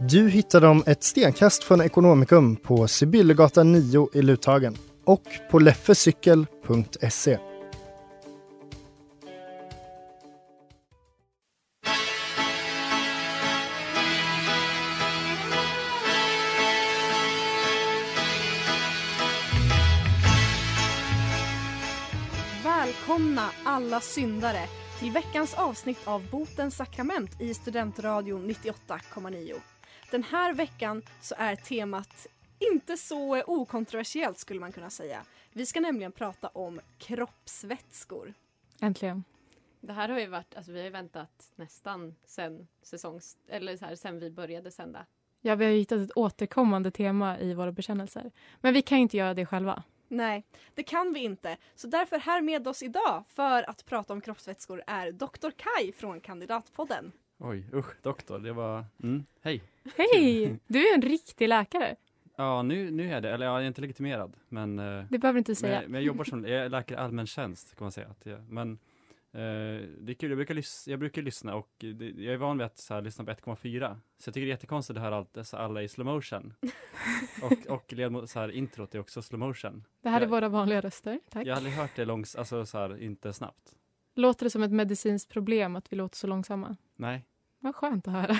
Du hittar dem ett stenkast från Ekonomikum på Sibyllegatan 9 i Luthagen och på leffecykel.se. Välkomna alla syndare till veckans avsnitt av Botens sakrament i Studentradion 98,9. Den här veckan så är temat inte så okontroversiellt skulle man kunna säga. Vi ska nämligen prata om kroppsvätskor. Äntligen. Det här har ju varit, alltså vi har ju väntat nästan sen säsongs, eller så här, sen vi började sända. Ja, vi har ju hittat ett återkommande tema i våra bekännelser. Men vi kan ju inte göra det själva. Nej, det kan vi inte. Så därför här med oss idag för att prata om kroppsvätskor är Dr. Kai från Kandidatpodden. Oj, usch, doktor, det var... Mm, hej! Hej! Du är en riktig läkare. Ja, nu, nu är det. Eller jag är inte legitimerad, men... eh, Det behöver du inte säga. Men, men jag jobbar som jag är läkare i allmän tjänst, kan man säga. Att jag, men eh, det är kul, jag brukar, lys, jag brukar lyssna och det, jag är van vid att så här, lyssna på 1,4. Så jag tycker det är jättekonstigt att höra allt, dessa alla i slow motion. och och ledmot, så här, introt är också slow motion. Det här är jag, våra vanliga röster. Tack. Jag har aldrig hört det långs, alltså så här, inte snabbt. Låter det som ett medicinskt problem att vi låter så långsamma? Nej. Vad skönt att höra.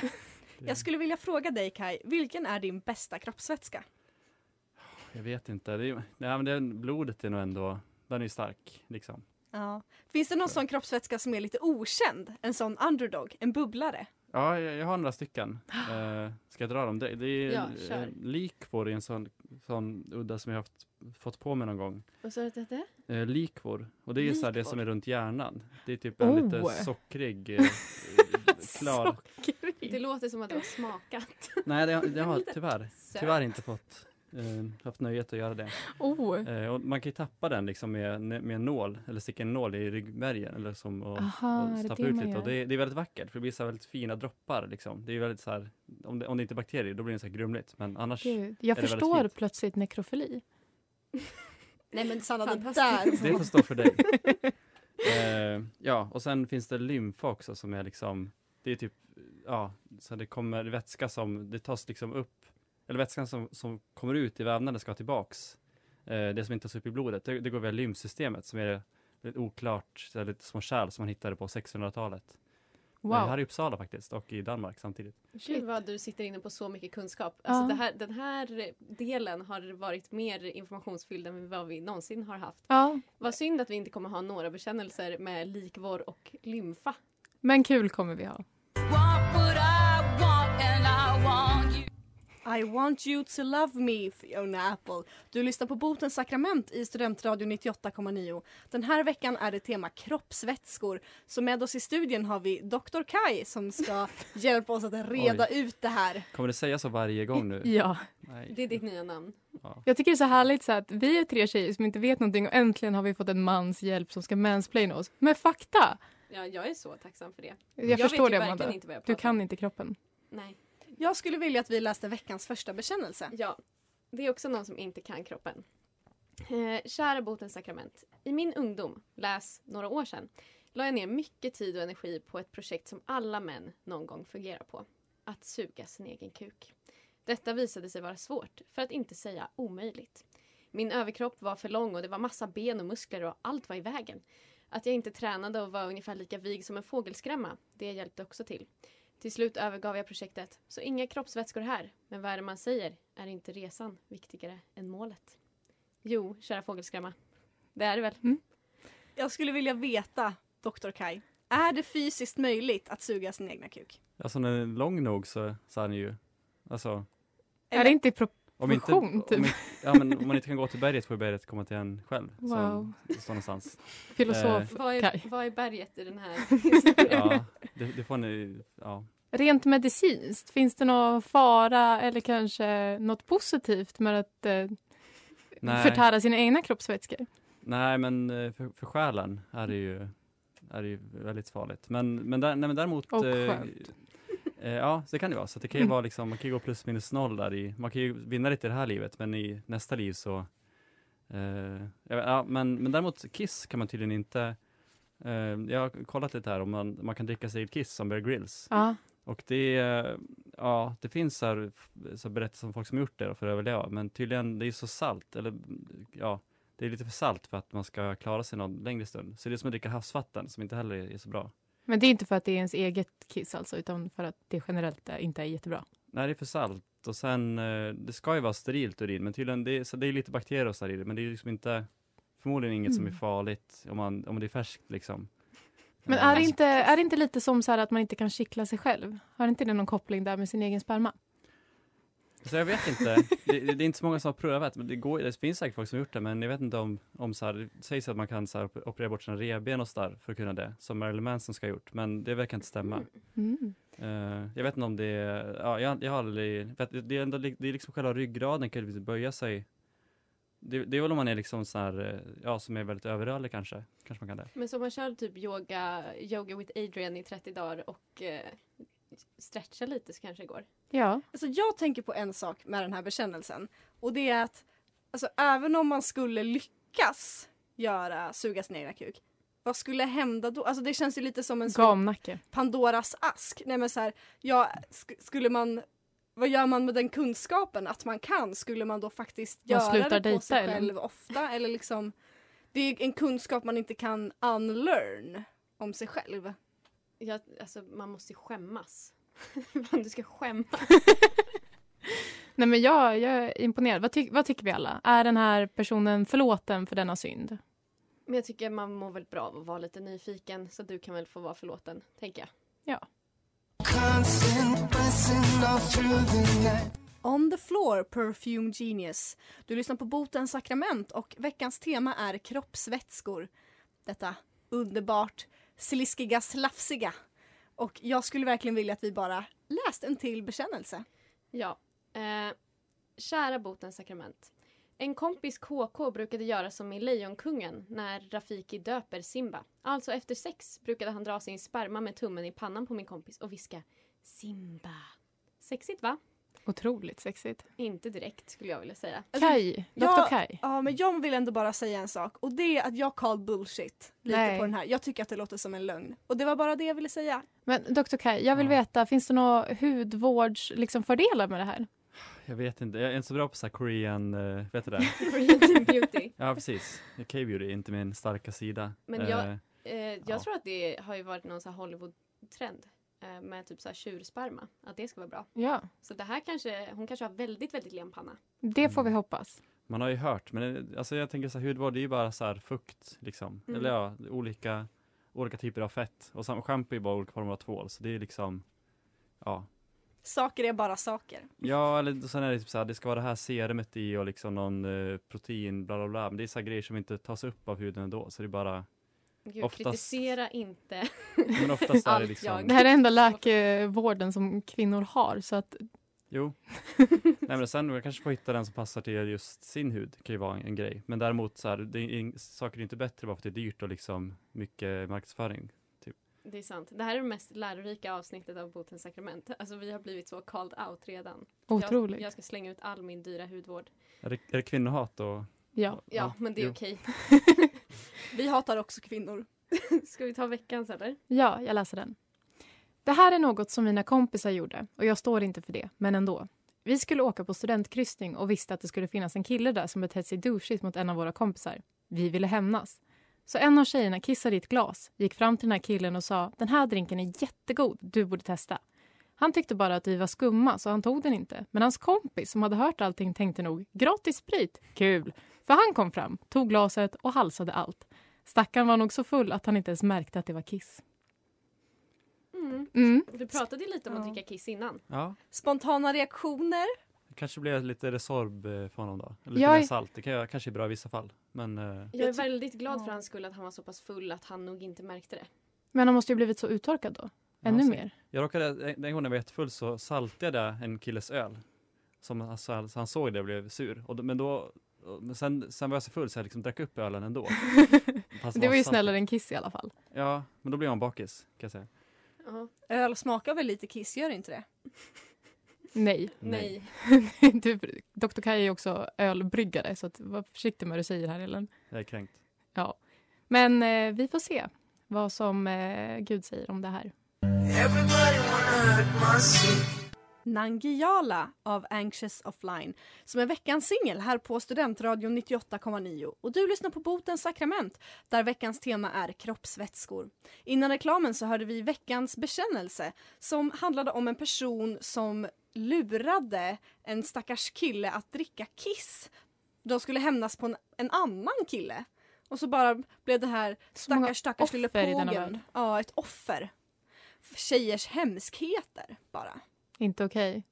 Jag skulle vilja fråga dig Kai, vilken är din bästa kroppsvätska? jag vet inte. Det är, nej, men det, blodet är nog ändå, den är stark, liksom. Ja. Finns det någon sån kroppsvätska som är lite okänd? En sån underdog? En bubblare? Ja, jag, jag har några stycken. Eh, ska jag dra dem? Det, det är Ja, kör. eh, likvor i en sån, sån udda som jag haft, fått på mig någon gång. Vad sa du att det hette? Eh, likvor. Och det är ju så här det Likvor? som är runt hjärnan. Det är typ en Oh. lite sockrig, eh, klar. Det låter som att du har smakat. Nej, det, det har jag tyvärr, tyvärr inte fått. Eh, haft nöjet att göra det. Oh. Eh, och man kan ju tappa den liksom med, med en nål, eller sticka en nål i ryggmärgen eller som och, Aha, och det ut lite. Och det, det är väldigt vackert för det blir så här väldigt fina droppar liksom. Det är väldigt så här, om det, om det inte är bakterier då blir det så här grumligt. Men annars, Gud. Jag förstår plötsligt nekrofili. Nej men Sanna, det där. det får stå för dig. eh, ja, och sen finns det lymfa också som är liksom, det är typ, ja, så det kommer vätska som, det tas liksom upp, eller vätskan som, som kommer ut i vävnaden ska tillbaks. Eh, det som inte tas upp i blodet, det, det går via lymfsystemet som är lite oklart, så här lite små kärl som man hittade på 1600-talet. Eh, Här Wow. i Uppsala faktiskt, och i Danmark samtidigt. Gud vad du sitter inne på så mycket kunskap. Alltså Ja. det här, den här delen har varit mer informationsfylld än vad vi någonsin har haft. Ja, Vad synd att vi inte kommer ha några bekännelser med likvår och lymfa. men kul kommer vi ha. I want you to love me, Fiona Apple. Du lyssnar på Botens sakrament i Studentradio 98,9. Den här veckan är det tema kroppsvätskor. Så med oss i studion har vi Dr. Kai som ska hjälpa oss att reda ut det här. Kommer det säga så varje gång nu? Ja, Nej. Det är ditt nya namn. Ja. jag tycker det är så härligt så att vi är tre tjejer som inte vet någonting och äntligen har vi fått en mans hjälp som ska mansplaina oss med fakta. Ja, jag är så tacksam för det. Jag, förstår vet det ju verkligen Amanda. inte vad jag Du kan inte kroppen. Nej. Jag skulle vilja att vi läste veckans första bekännelse. Ja, det är också någon som inte kan kroppen. Eh, kära botens sakrament. I min ungdom, läs några år sedan, la jag ner mycket tid och energi på ett projekt som alla män någon gång fungerar på. Att suga sin egen kuk. Detta visade sig vara svårt, för att inte säga omöjligt. Min överkropp var för lång och det var massa ben och muskler och allt var i vägen. Att jag inte tränade och var ungefär lika vig som en fågelskrämma, det hjälpte också till. Till slut övergav jag projektet. Så inga kroppsvätskor här. Men vad är det man säger? Är inte resan viktigare än målet? Jo, kära fågelskrämma. Det är det väl? Jag skulle vilja veta, Dr. Kai. Är det fysiskt möjligt att suga sin egna kuk? Alltså när den är lång nog så, så är den ju, alltså Är det inte i pro- om inte, Proportion, typ. om, inte- ja, men om man inte kan gå till berget får ju berget komma till en själv. Wow. Som det står någonstans. filosof Vad är, vad är berget i den här historien? Ja, det, det får ni, ja. Rent medicinskt, finns det någon fara eller kanske något positivt med att eh, Nej. förtära sina egna kroppsvätskor? Nej, men eh, för, för själen är det ju, är det ju väldigt farligt. Men, men, där, nej, men däremot... Och eh, skönt. eh, ja, det kan det vara. Så det kan ju Mm. vara liksom, man kan gå plus minus noll där i, man kan ju vinna lite i det här livet, men i nästa liv så... Eh, ja, men, men däremot Kiss kan man tydligen inte... Eh, jag har kollat lite här om man, man kan dricka sig Kiss som Bear Grylls. Ja. Och det, eh, ja, det finns så, här, så berättelser om folk som gjort det för att överleva, men tydligen det är så salt, eller ja, det är lite för salt för att man ska klara sig någon längre stund. Så det är som att dricka havsvatten som inte heller är, är så bra. Men det är inte för att det är ens eget kiss alltså, utan för att det generellt inte är jättebra. Nej, det är för salt. Och sen, eh, det ska ju vara sterilt urin, men tydligen, det så det är lite bakterier och så här i det, men det är liksom inte, förmodligen inget som är Mm. farligt om, man, om det är färskt liksom. Men Eh, är det, inte, är det inte lite som så här att man inte kan kittla sig själv? Har inte det någon koppling där med sin egen sperma? Så jag vet inte, det, det är inte så många som har prövat, men det, går, det finns säkert folk som har gjort det, men jag vet inte om, om så här, det sägs att man kan så här, operera bort sina revben och så där för att kunna det, som Marilyn Manson ska ha gjort, men det verkar inte stämma. Mm. Eh, jag vet inte om det är, ja, jag, jag har aldrig, det är ändå, det är liksom själva ryggraden kan böja sig. Det, det är väl om man är liksom så här, eh, ja, som är väldigt överrörlig kanske, kanske man kan det. Men så om man kör typ yoga, yoga with Adrian i 30 dagar och eh, stretchar lite så kanske det går. Ja. Alltså jag tänker på en sak med den här bekännelsen. Och det är att alltså, även om man skulle lyckas göra suga sin egna kuk. Vad skulle hända då? Alltså det känns ju lite som en Gamnacke. Pandoras ask. Nej men så här, ja, sk- skulle man vad gör man med den kunskapen att man kan? Skulle man då faktiskt Man göra slutar det på dejta, sig eller? själv ofta? Eller liksom, det är en kunskap man inte kan unlearn om sig själv. Jag, alltså, man måste skämmas. Du ska skämmas. Nej men jag, jag är imponerad. Vad, ty- vad tycker vi alla? Är den här personen förlåten för denna synd? Men jag tycker man mår väl bra av att vara lite nyfiken så du kan väl få vara förlåten, tänker jag. Ja. On the floor, Perfume Genius. Du lyssnar på Botens sakrament och veckans tema är kroppsvätskor. Detta underbart sliskiga, slafsiga. Och jag skulle verkligen vilja att vi bara läste en till bekännelse. Ja. Eh, kära botens sakrament. En kompis KK brukade göra som i Lejonkungen när Rafiki döper Simba. Alltså efter sex brukade han dra sin sperma med tummen i pannan på min kompis och viska Simba. Sexigt va? Otroligt sexigt. Inte direkt skulle jag vilja säga. Kaj, Dr. jag- Kaj. Ja, men jag vill ändå bara säga en sak och det är att jag call bullshit lite Nej. på den här. Jag tycker att det låter som en lögn. Och det var bara det jag ville säga. Men Dr. Kaj, jag vill Ja. veta, finns det några hudvårdsfördelar liksom, fördelar med det här? Jag vet inte, jag är inte så bra på så här Korean, uh, vet du det? Korean beauty. Ja, precis. K-beauty är inte min starka sida. Men jag- Eh, Eh, jag Ja. tror att det har ju varit någon så här Hollywood-trend med typ så här tjursperma. Att det ska vara bra. Ja, Så det här kanske, hon kanske har väldigt, väldigt len panna. det får vi hoppas. Man har ju hört, men det- alltså jag tänker så här, hudvård det är ju bara så här fukt liksom. Mm. Eller ja, olika, olika typer av fett. Och schampo är ju bara olika former av tvål, så det är liksom, ja. Saker är bara saker. Ja, eller sen är det typ så här, det ska vara det här serumet i och liksom någon eh, protein, bla bla bla. Men det är så här grejer som inte tas upp av huden ändå, så det är bara, Gud, Oftast- kritisera inte. men oftast är det Allt liksom, jag. Det här är enda läkevården som kvinnor har, så att jo. Nej men sen man kanske får hitta den som passar till just sin hud, kan ju vara en, en grej. Men däremot så här, det är, saker är inte bättre bara för att det är dyrt och liksom mycket marknadsföring. Det är sant. Det här är det mest lärorika avsnittet av Botens sakrament. Alltså vi har blivit så called out redan. otroligt. Jag, jag ska slänga ut all min dyra hudvård. Är det, är det kvinnohat och Ja. Ja, men det är jo. okej. Vi hatar också kvinnor. Ska vi ta veckans eller? ja, jag läser den. Det här är något som mina kompisar gjorde och jag står inte för det, men ändå. Vi skulle åka på studentkryssning och visste att det skulle finnas en kille där som betett sig douchigt mot en av våra kompisar. Vi ville hämnas. Så en av tjejerna kissade i ett glas, gick fram till den här killen och sa den här drinken är jättegod, du borde testa. Han tyckte bara att vi var skumma så han tog den inte. Men hans kompis som hade hört allting tänkte nog gratis sprit, kul. För han kom fram, tog glaset och halsade allt. Stackaren var nog så full att han inte ens märkte att det var kiss. Mm. Mm. Du pratade ju lite om att dricka kiss innan. Ja, Spontana reaktioner? kanske blir lite Resorb eh, för honom då. Lite Jag mer salt, det kan jag, kanske är bra i vissa fall. Men eh, Jag är väldigt glad för hans skull att han var så pass full att han nog inte märkte det. Men han måste ju blivit så uttorkad då. Ännu Ja, mer. jag råkade, den gången jag var jättefull så saltade jag en killes öl. Som alltså, så han såg det och blev sur. Och, men då, men sen, sen var jag så full så jag liksom drack upp ölen ändå. Fast Det var ju saltigt. snällare än kiss i alla fall. Ja, men då blev man bakis kan jag säga. Ja. Öl smakar väl lite kiss, gör inte det? Nej. Nej. du, Dr. Kaj är också ölbryggare så att var försiktig med vad du säger här Ellen. Jag är kränkt. Men eh, vi får se vad som eh, Gud säger om det här. Nangijala av Anxious Offline som är veckans singel här på Studentradion 98,9 och du lyssnar på Botens sakrament där veckans tema är kroppsvätskor. Innan reklamen så hörde vi veckans bekännelse som handlade om en person som lurade en stackars kille att dricka kiss. De skulle hämnas på en, en annan kille. Och så bara blev det här stackars stackars lille pågen. Ja, ett offer. Tjejers hemskheter bara. Inte okej.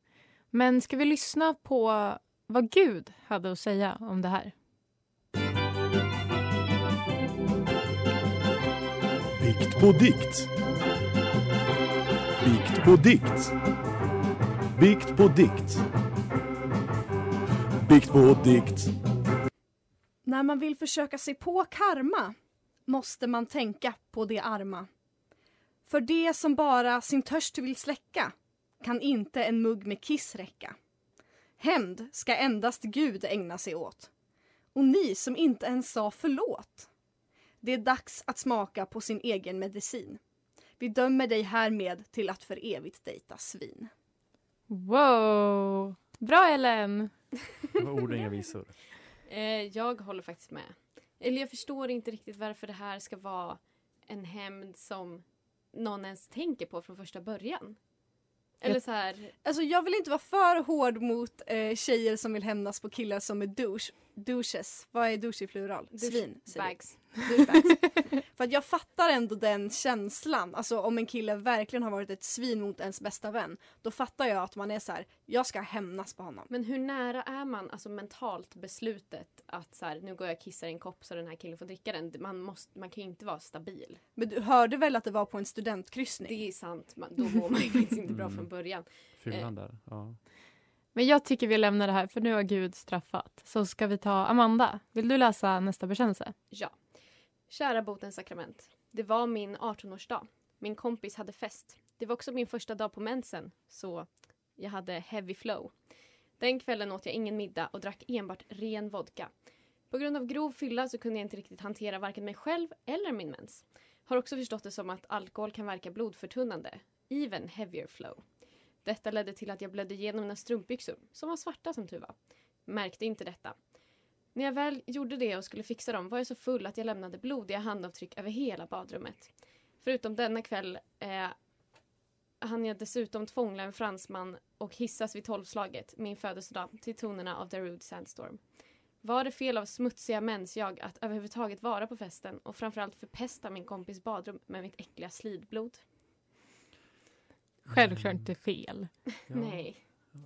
Men ska vi lyssna på vad Gud hade att säga om det här? Bikt på dikt. Bikt på dikt. Bikt på dikt. Bikt på dikt. När man vill försöka sig på karma måste man tänka på det arma. För det som bara sin törst vill släcka kan inte en mugg med kiss räcka. Hämnd ska endast Gud ägna sig åt. Och ni som inte ens sa förlåt. Det är dags att smaka på sin egen medicin. Vi dömer dig härmed till att för evigt dejta svin. Wow! Bra Ellen! Det var ord och inga visor. Eh, jag håller faktiskt med. Eller jag förstår inte riktigt varför det här ska vara en hämnd som någon ens tänker på från första början. Eller så här, Alltså jag vill inte vara för hård mot eh, tjejer som vill hämnas på killar som är douche. Douches. Vad är douche i plural? Svin. bags. Douchebags. För att jag fattar ändå den känslan. Alltså om en kille verkligen har varit ett svin mot ens bästa vän. Då fattar jag att man är så här, jag ska hämnas på honom. Men hur nära är man alltså mentalt beslutet att så här, nu går jag och kissar i en kopp så den här killen får dricka den. Man, måste, man kan ju inte vara stabil. Men du hörde väl att det var på en studentkryssning? Det är sant, man, då mår man ju faktiskt inte bra Mm. från början. Fyllan där. Ja. Men jag tycker vi lämnar det här för nu har Gud straffat. Så ska vi ta Amanda. Vill du läsa nästa bekännelse? Ja. Kära botens sakrament. Det var min 18-årsdag. Min kompis hade fest. Det var också min första dag på mensen, så jag hade heavy flow. Den kvällen åt jag ingen middag och drack enbart ren vodka. På grund av grov fylla så kunde jag inte riktigt hantera varken mig själv eller min mens. Har också förstått det som att alkohol kan verka blodförtunnande. Even heavier flow. Detta ledde till att jag blödde igenom mina strumpbyxor, som var svarta som tur var. Märkte inte detta. När jag väl gjorde det och skulle fixa dem var jag så full att jag lämnade blodiga handavtryck över hela badrummet. Förutom denna kväll eh, hann jag dessutom tvångla en fransman och hissas vid tolvslaget, min födelsedag, till tonerna av The Rude Sandstorm. Var det fel av smutsiga mäns jag att överhuvudtaget vara på festen och framförallt förpesta min kompis badrum med mitt äckliga slidblod? Självklart inte fel. Ja. Nej.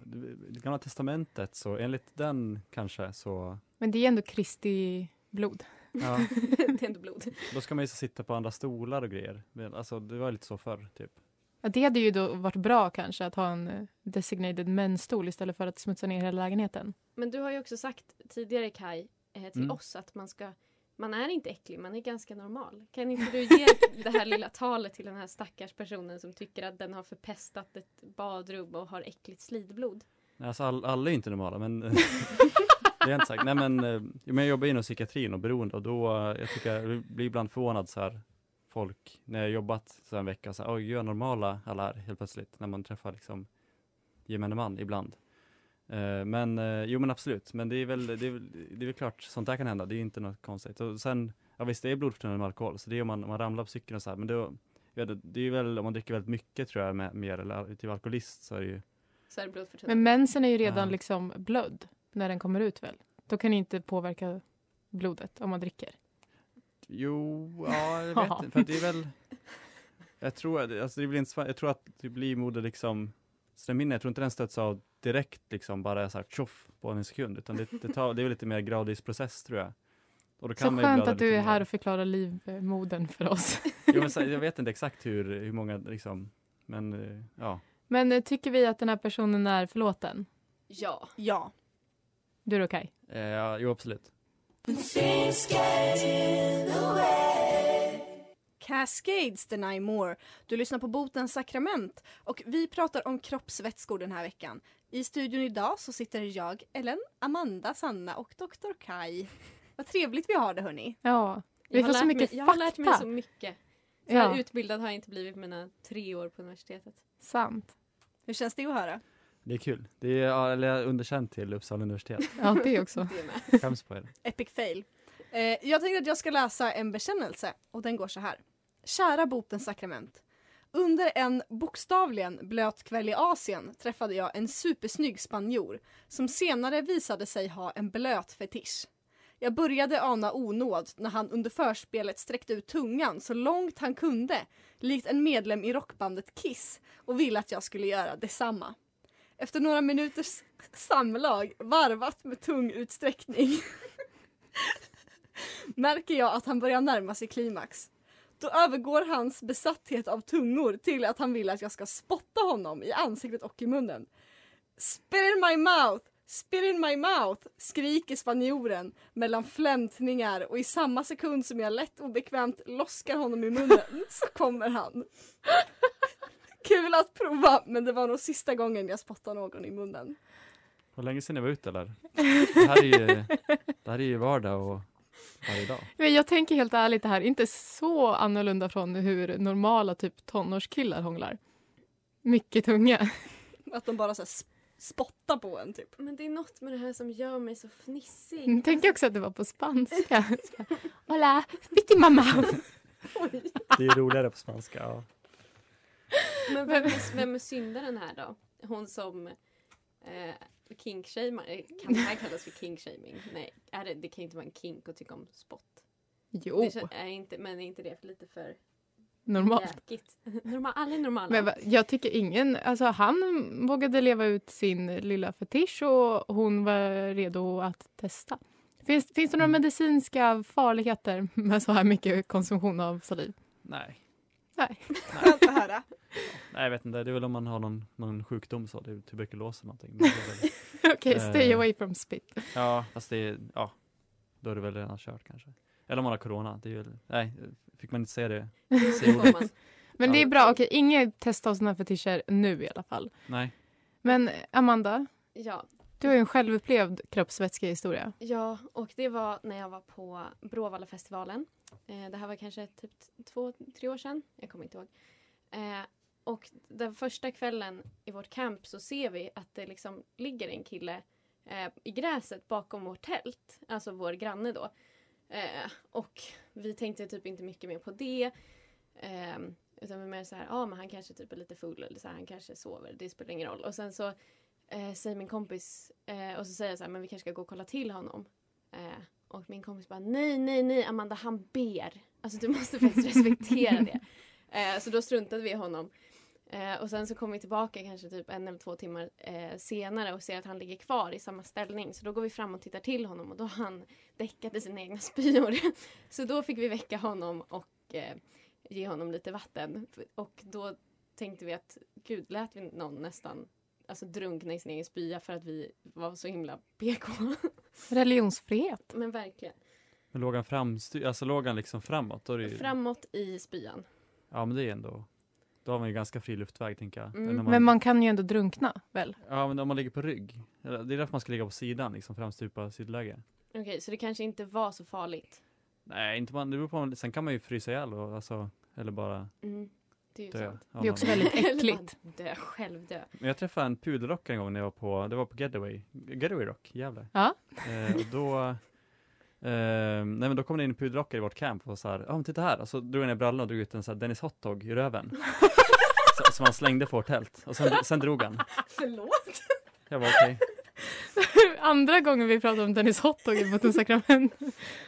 Det gamla testamentet, så enligt den kanske så, Men det är ändå Kristi blod. ja, det är ändå blod. då ska man ju så sitta på andra stolar och grejer. Men, Alltså det var lite så förr, typ. Ja, det hade ju då varit bra kanske att ha en eh, designated menstol istället för att smutsa ner hela lägenheten. Men du har ju också sagt tidigare Kai eh, till Mm. oss att man ska man är inte äcklig, man är ganska normal. Kan inte du ge det här lilla talet till den här stackars personen som tycker att den har förpestat ett badrum och har äckligt slidblod? Alltså all, alla är inte normala, men det jag inte sagt. Nej men, eh, men jag jobbar inom psykiatrin och beroende och då, eh, jag tycker jag blir ibland förvånad så här, folk, när jag jobbat så här en vecka, så här, oj vad normala alla är helt plötsligt, när man träffar liksom gemene man ibland. Eh, men, eh, jo men absolut, men det är väl, det är, väl- det är väl klart, sånt där kan hända, det är inte något konstigt. Och sen, ja visst det är blodförtunnande med alkohol, så det är om man, om man ramlar på cykeln och så här, men då, inte, det är väl om man dricker väldigt mycket tror jag, med, mer eller typ alkoholist så är det ju, Så är det. Men mensen är ju redan Ja. liksom blödd när den kommer ut väl? Då kan det inte påverka blodet om man dricker. jo, ja, jag Ja. vet inte, för det är väl, jag tror, att- alltså det blir inte, jag tror att typ livmoder liksom, strömhinnan, jag tror inte den stöts av direkt liksom bara så här tjoff på en sekund, utan det, det, tar, det är lite mer gradvis process tror jag. Och då Så man ju skönt att du är här och förklarar livmodern för oss. Jo, men så, jag vet inte exakt hur, hur många liksom, men eh, ja. Men eh, tycker vi att den här personen är förlåten? Ja. Ja. Du är okej? Eh, ja, jo absolut. Cascades Deny More. Du lyssnar på Botens sakrament och vi pratar om kroppsvätskor den här veckan. I studion idag så sitter jag, Ellen, Amanda, Sanna och Dr. Kai. Vad trevligt vi har det hörni. Ja. Vi får har, så mycket mig, jag har lärt mig så mycket. Så Ja. här utbildad har jag inte blivit mina tre år på universitetet. Sant. Hur känns det att höra? Det är kul. Det är, ja, eller jag är underkänt till Uppsala universitet. Ja, det också. Det är med. Skäms på er. Epic fail. Eh, jag tänkte att jag ska läsa en bekännelse och den går så här. Kära botens sakrament. Under en bokstavligen blöt kväll i Asien träffade jag en supersnygg spanjor som senare visade sig ha en blöt fetisch. Jag började ana onåd när han under förspelet sträckte ut tungan så långt han kunde, likt en medlem i rockbandet Kiss, och ville att jag skulle göra detsamma. Efter några minuters samlag, varvat med tung utsträckning, märker jag att han börjar närma sig klimax. Då övergår hans besatthet av tungor till att han vill att jag ska spotta honom i ansiktet och i munnen. Spit in my mouth! Spit in my mouth! skriker spanjoren mellan flämtningar och i samma sekund som jag lätt obekvämt loskar honom i munnen så kommer han. Kul att prova men det var nog sista gången jag spottade någon i munnen. Var länge sedan jag var ute eller? Det här är ju, det här är ju vardag och varje dag. Men Jag tänker helt ärligt det här är inte så annorlunda från hur normala typ tonårskillar hånglar. Mycket tunga. Att de bara så här sp- spottar på en typ. Men det är något med det här som gör mig så fnissig. Jag tänker också att det var på spanska. Hola, spit mouth. Det är roligare på spanska. Ja. Men vem är, vem är syndaren här då? Hon som eh, kinkshamear. Eh, Kan det här kallas för kinkshaming? Nej, är det, det kan inte vara en kink att tycka om spott. Jo, Det är inte, men är inte det för lite för normalt. jäkigt? Normal, alla är normala. Men jag tycker ingen, alltså han vågade leva ut sin lilla fetisch och hon var redo att testa. Finns, finns det några medicinska farligheter med så här mycket konsumtion av saliv? Nej. Nej. Höra. Nej, jag vet inte. Det är väl om man har någon, någon sjukdom så, det är tuberkulos eller någonting. Okej, stay Eh. away from spit. ja, fast det är, ja, då är det väl redan kört kanske. Eller om man har corona. Det är väl, nej, fick man inte säga det? Man. Men det är bra, okej, inget testa av sådana här fetischer nu i alla fall. Nej. Men Amanda, Ja, du har ju en självupplevd kroppsvätskehistoria. ja, och det var när jag var på Bråvallafestivalen. Eh, det här var kanske typ två, tre år sedan. Jag kommer inte ihåg. Eh, och den första kvällen i vårt camp så ser vi att det liksom ligger en kille eh, i gräset bakom vårt tält. Alltså vår granne då. Eh, och vi tänkte typ inte mycket mer på det. Eh, utan vi mer så här, ja ah, men han kanske typ är lite full eller så här, han kanske sover, det spelar ingen roll. Och sen så eh, säger min kompis, eh, och så säger jag så här, men vi kanske ska gå och kolla till honom. Eh, och min kompis bara, nej, nej, nej, Amanda, han ber. Alltså du måste faktiskt respektera det. Eh, så då struntade vi i honom. Eh, och sen så kom vi tillbaka kanske typ en eller två timmar eh, senare och ser att han ligger kvar i samma ställning. Så då går vi fram och tittar till honom och då har han däckat i sina egna spyor. så då fick vi väcka honom och eh, ge honom lite vatten. Och då tänkte vi att gud, lät vi någon nästan alltså, drunkna i sin egen spya för att vi var så himla PK. Religionsfrihet. Men verkligen. Men låg han fram, alltså låg han liksom framåt? Då är det ju, Framåt i spyan. Ja, men det är ändå, då har man ju ganska fri luftväg tänker jag. Mm. Man, Men man kan ju ändå drunkna, väl? Ja, men om man ligger på rygg. Det är därför man ska ligga på sidan, liksom framstupa sidläge. Okej, så det kanske inte var så farligt. Nej, inte man, det beror på, sen kan man ju frysa ihjäl och alltså, eller bara Mm. Det är ju dö. sant. Ja, Det är också man- väldigt äckligt. dö, själv dö. Men jag träffade en pudelrock en gång när jag var på, det var på Getaway, Getaway Rock, Gävle. Ja. Eh, och då, nej men då kom det in en pudelrockare i vårt camp och så här, ja men titta här, och så drog han ner brallorna och drog ut en så här Dennis Hotdog i röven. så, som han slängde på vårt tält, och sen, sen drog han. Förlåt? Jag var okej. Andra gången vi pratade om Dennis Hotdog i Bottens sakrament.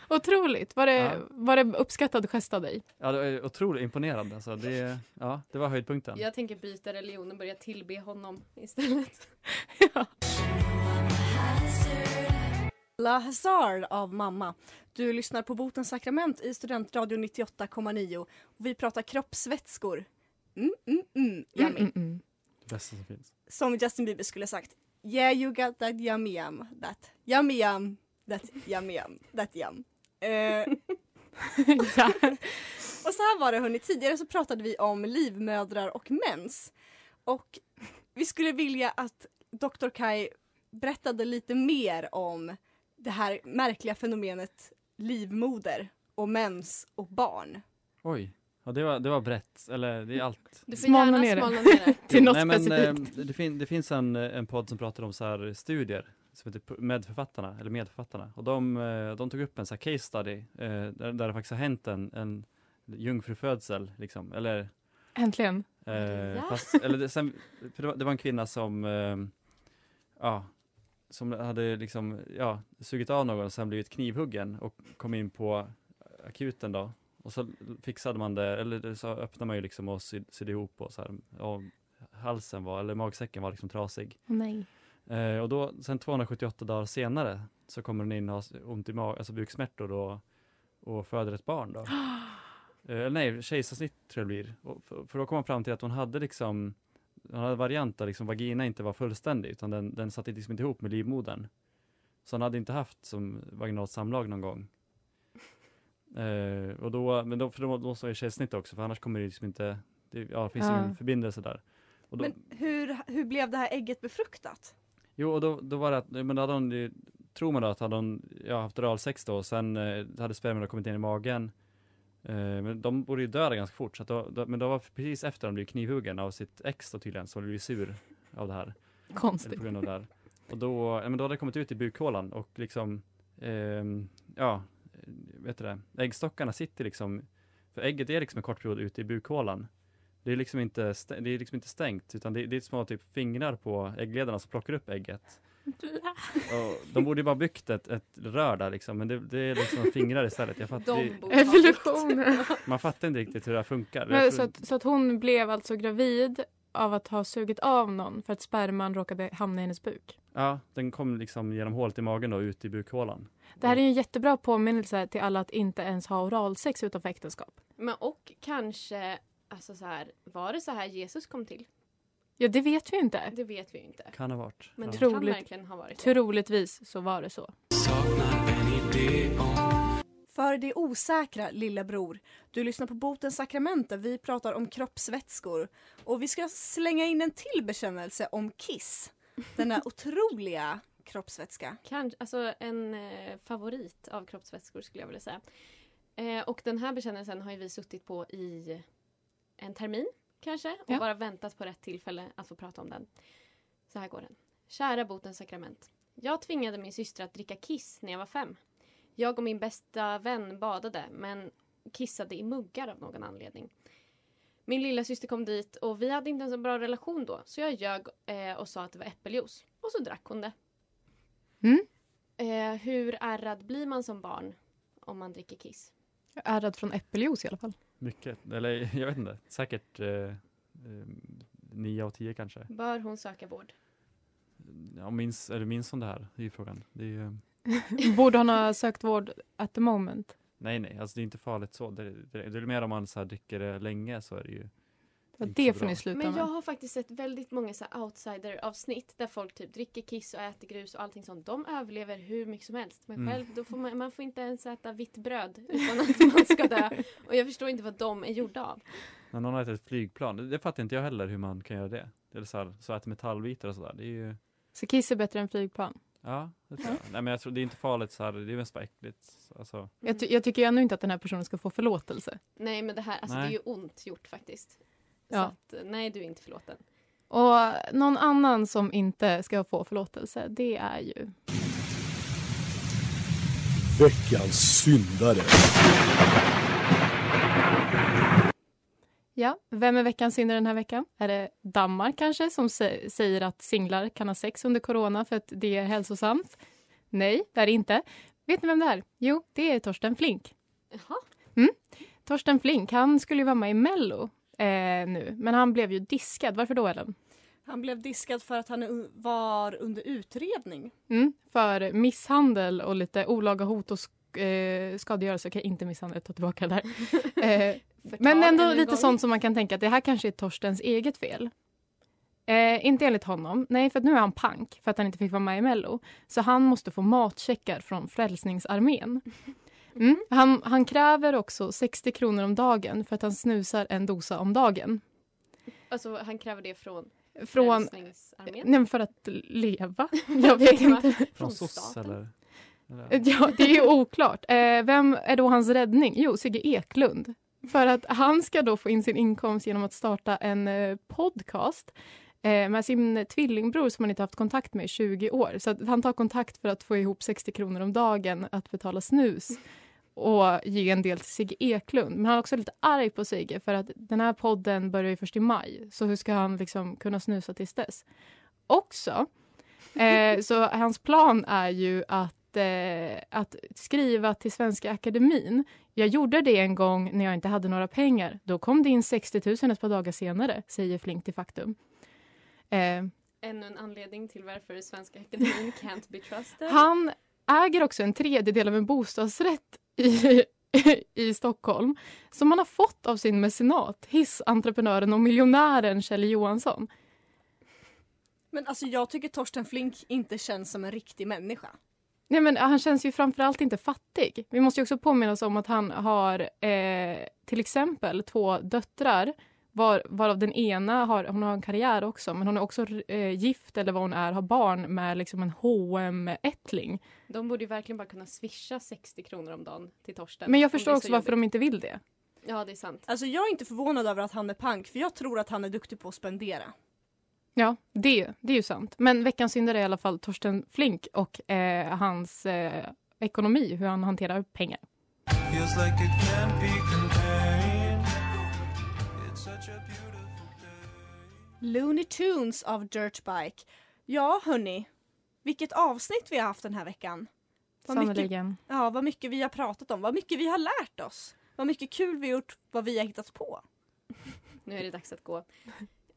Otroligt. Var det, Ja. var det uppskattad gest av dig? Ja, det var otroligt imponerande alltså. det, ja, det var höjdpunkten. Jag tänker byta religion och börja tillbe honom istället. La Hazard av mamma. Du lyssnar på Botens sakrament i Studentradion 98,9 och vi pratar kroppsvätskor. Mm, mm, mm, yummy. Mm, mm, mm. Det bästa som finns. Som Justin Bieber skulle sagt. Yeah you got that yummy yum. That yummy yum. That yummy yum. That yum. Ja. Och så här var det hörni, tidigare så pratade vi om livmödrar och mens. Och vi skulle vilja att Dr. Kai berättade lite mer om det här märkliga fenomenet livmoder och mens och barn. Oj, ja, det, var, det var brett, eller det är allt. Du får Smalna gärna ner det. smalna ner det. Till något Nej, men, specifikt. eh, det, fin, det finns en, en podd som pratar om så här studier som heter Medförfattarna, eller Medförfattarna. Och de, eh, de tog upp en så här case study eh, där, där det faktiskt har hänt en, en jungfrufödsel, liksom. Eller, Äntligen. eh, Ja. fast, eller det, sen, för det, var, det var en kvinna som, eh, ja, som hade liksom, ja, sugit av någon och sen blivit knivhuggen och kom in på akuten då. Och så fixade man det, eller så öppnade man ju liksom och syd, sydde ihop och så här, och halsen var, eller magsäcken var liksom trasig. Nej. Eh, och då, sen 278 dagar senare så kommer hon in och har ont i mag, alltså buksmärtor och, och föder ett barn då. Eh, nej, kejsarsnitt tror jag det blir. Och för, för då kom man fram till att hon hade liksom, hon hade variant där liksom vagina inte var fullständig utan den, den satt liksom inte ihop med livmodern. Så hon hade inte haft som vaginalt samlag någon gång. Eh, och då, men då, för då måste man ju kejsarsnitt också för annars kommer det liksom inte, det, ja, det finns Ja. ingen förbindelse där. Och då, Men hur, hur blev det här ägget befruktat? Jo, och då, då var det att, men då hade hon, tror man då att hade hon ja, haft oralsex då och sen eh, hade spermierna kommit in i magen. Eh, men de borde ju dö ganska fort, så då, då, men då var precis efter de blev knivhuggen av sitt ex då tydligen, så blev sur av det här. Konstigt. på grund av det här. Och då, men då hade det kommit ut i bukhålan och liksom, ehm, ja, vet du det, äggstockarna sitter liksom, för ägget är liksom en kort period ute i bukhålan. Det är liksom inte, det är liksom inte stängt, utan det, det är små typ fingrar på äggledarna som plockar upp ägget. Och de borde ju bara byggt ett, ett rör där liksom, men det, det är liksom fingrar istället. Jag fattar, ha Evolutionen. man fattar inte riktigt hur det här funkar. Men, Jag så, tror- att, så att hon blev alltså gravid av att ha sugit av någon för att sperman råkade hamna i hennes buk. Ja, den kom liksom genom hålet i magen då, ut i bukhålan. Det här är ju en jättebra påminnelse till alla att inte ens ha oralsex utanför äktenskap. Men och kanske, alltså så här, var det så här Jesus kom till? Ja, det vet vi inte. Det vet vi inte. Kan ha varit. Men ja. det Troligt. kan verkligen ha varit så. Troligtvis så var det så. För det osäkra, lillebror. Du lyssnar på Botens sakrament där vi pratar om kroppsvätskor. Och vi ska slänga in en till bekännelse om Kiss. Denna otroliga kroppsvätska. Kanske, alltså en eh, favorit av kroppsvätskor skulle jag vilja säga. Eh, och den här bekännelsen har ju vi suttit på i en termin kanske och Ja. bara väntat på rätt tillfälle att få prata om den. Så här går den. Kära botens sakrament. Jag tvingade min syster att dricka kiss när jag var fem. Jag och min bästa vän badade men kissade i muggar av någon anledning. Min lilla syster kom dit och vi hade inte ens en bra relation då så jag ljög eh, och sa att det var äppeljuice. Och så drack hon det. Mm. Eh, hur ärrad blir man som barn om man dricker kiss? Jag är rädd från äppeljuice i alla fall. Mycket, eller jag vet inte, säkert eh, eh, nio av tio kanske. Bör hon söka vård? Ja, minns, eller minns hon det här? Det är ju frågan. Det är ju, Borde hon ha sökt vård at the moment? nej, nej, alltså det är inte farligt så. Det, det, det är mer om man så här dricker det länge så är det ju Ja, Inte det får ni sluta Men jag med. har faktiskt sett väldigt många så här outsider-avsnitt där folk typ dricker kiss och äter grus och allting sånt. De överlever hur mycket som helst. Men Mm. själv, då får man, man får inte ens äta vitt bröd utan att man ska dö. Och jag förstår inte vad de är gjorda av. När någon har ätit ett flygplan, det, det fattar inte jag heller hur man kan göra det. Eller så här, så äter metallbitar och sådär. Det är ju, Så kiss är bättre än flygplan. ja, det tror jag. Nej men jag tror det är inte farligt så här, det är mest bara äckligt. Alltså, Jag, ty- jag tycker ännu inte att den här personen ska få förlåtelse. Nej men det här, alltså det är ju ont gjort faktiskt. Ja. Så att, eh, nej du är inte förlåten. Och någon annan som inte ska få förlåtelse, det är ju... Veckans syndare. Ja, vem är veckans syndare den här veckan? Är det Danmark kanske som sä- säger att singlar kan ha sex under corona för att det är hälsosamt? Nej, det är det inte. Vet ni vem det är? Jo, det är Torsten Flink. Jaha. Mm. Torsten Flink, han skulle ju vara med i Mello eh, nu, men han blev ju diskad. Varför då, Ellen? Han blev diskad för att han var under utredning. Mm, för misshandel och lite olaga hot och sk- eh, skadegörelse. Okej, inte misshandel, tar tillbaka där. Eh, men ändå lite gång. sånt som man kan tänka att det här kanske är Torstens eget fel. Eh, inte enligt honom. Nej, för nu är han pank för att han inte fick vara med i Mello. Så han måste få matcheckar från Frälsningsarmén. Mm. Han, han kräver också 60 kronor om dagen för att han snusar en dosa om dagen. Alltså han kräver det från Från... Nej, för att leva. Jag vet inte. Från SOS staten. eller? Ja, det är ju oklart. Eh, vem är då hans räddning? Jo, Sigge Eklund. För att han ska då få in sin inkomst genom att starta en eh, podcast eh, med sin tvillingbror som han inte haft kontakt med i 20 år. Så att han tar kontakt för att få ihop 60 kronor om dagen att betala snus och ge en del till Sigge Eklund. Men han är också lite arg på Sigge för att den här podden börjar ju först i maj. Så hur ska han liksom kunna snusa tills dess? Också, eh, så hans plan är ju att, eh, att skriva till Svenska Akademin. Jag gjorde det en gång när jag inte hade några pengar. Då kom det in 60 000 ett par dagar senare, säger Flink till Faktum. Eh, Ännu en anledning till varför Svenska Akademin can't be trusted. Han äger också en tredjedel av en bostadsrätt i, i Stockholm som han har fått av sin mecenat, hissentreprenören och miljonären Kjell Johansson. Men alltså jag tycker Torsten Flink inte känns som en riktig människa. Nej, men han känns ju framförallt inte fattig. Vi måste ju också påminna oss om att han har eh, till exempel två döttrar var, varav den ena har, hon har en karriär också men hon är också eh, gift eller vad hon är, har barn med liksom en hm ättling De borde ju verkligen bara kunna swisha 60 kronor om dagen till Torsten. Men jag förstår också så varför jobbigt. de inte vill det. Ja, det är sant. Alltså jag är inte förvånad över att han är pank för jag tror att han är duktig på att spendera. Ja, det, det är ju sant. Men veckans syndare är i alla fall Torsten Flink och eh, hans eh, ekonomi, hur han hanterar pengar. Looney Tunes av Dirtbike. Ja hörni, vilket avsnitt vi har haft den här veckan. Vad mycket, ja, vad mycket vi har pratat om, vad mycket vi har lärt oss. Vad mycket kul vi har gjort, vad vi har hittat på. Nu är det dags att gå.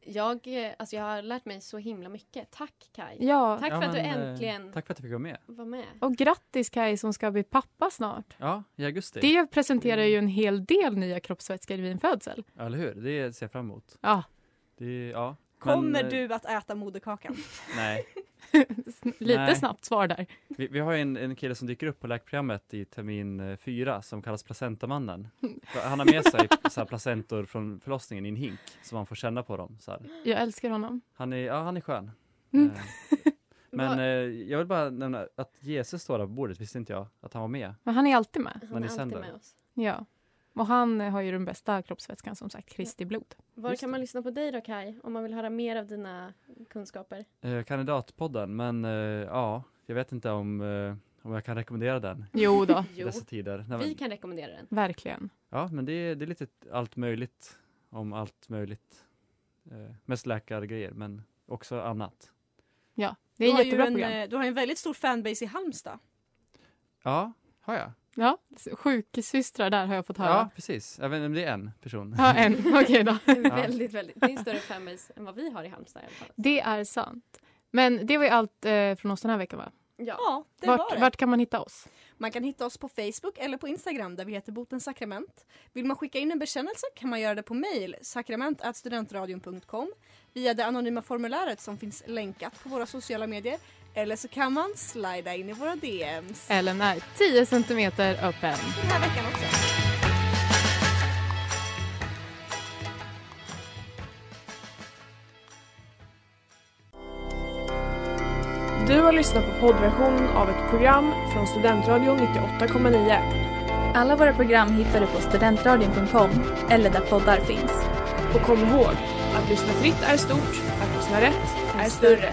Jag, eh, alltså jag har lärt mig så himla mycket. Tack Kai. Ja, Tack Ja, för att du eh, äntligen Tack för att jag fick vara med. var med. och grattis Kai som ska bli pappa snart. Ja, i augusti. Det presenterar ju en hel del nya kroppsvätskor vid en födsel. Ja, Eller hur? Det ser jag fram emot. Ja, Det, ja. Kommer Men, eh, du att äta moderkakan? Nej. lite Nej. snabbt svar där. Vi, vi har en, en kille som dyker upp på läkprogrammet i termin eh, fyra som kallas placentamannen. Han har med sig så här placentor från förlossningen i en hink så man får känna på dem. Så här. Jag älskar honom. Han, är, ja, han är skön. Mm. Eh, Men eh, jag vill bara nämna att Jesus står där på bordet, visste inte jag att han var med. Men han är alltid med. Han är alltid sänder. med oss. Ja. Och han eh, har ju den bästa kroppsvätskan som sagt, Kristi blod. Var Just kan det. man lyssna på dig då Kai? Om man vill höra mer av dina kunskaper. Eh, kandidatpodden, men eh, ja, jag vet inte om, eh, om jag kan rekommendera den Jo då, dessa tider. Nej, vi men, kan rekommendera den. verkligen. ja, men det, är- det är lite allt möjligt om allt möjligt. Eh, mest läkargrejer, men också annat. Ja, det Du är ju jättebra en, program. eh, du har en väldigt stor fanbase i Halmstad. Ja, har jag? Ja, sjuksystrar där har jag fått höra. Ja, precis. Jag vet inte om det är en person. Ja, en. Okej då. En väldigt, väldigt, det är en större fanbase än vad vi har i Halmstad i alla fall. Det är sant. Men det var ju allt eh, från oss den här veckan va? Ja. Ja, det var Vart, det. vart kan man hitta oss? Man kan hitta oss på Facebook eller på Instagram där vi heter Botens sakrament. Vill man skicka in en bekännelse kan man göra det på mejl sakrament@studentradion.com via det anonyma formuläret som finns länkat på våra sociala medier eller så kan man slida in i våra DMs. Ellen är 10 centimeter öppen. Den här veckan också. Du har lyssnat på poddversionen av ett program från Studentradion 98,9. Alla våra program hittar du på studentradion.com eller där poddar finns. Och kom ihåg, att lyssna fritt är stort, att lyssna rätt är större.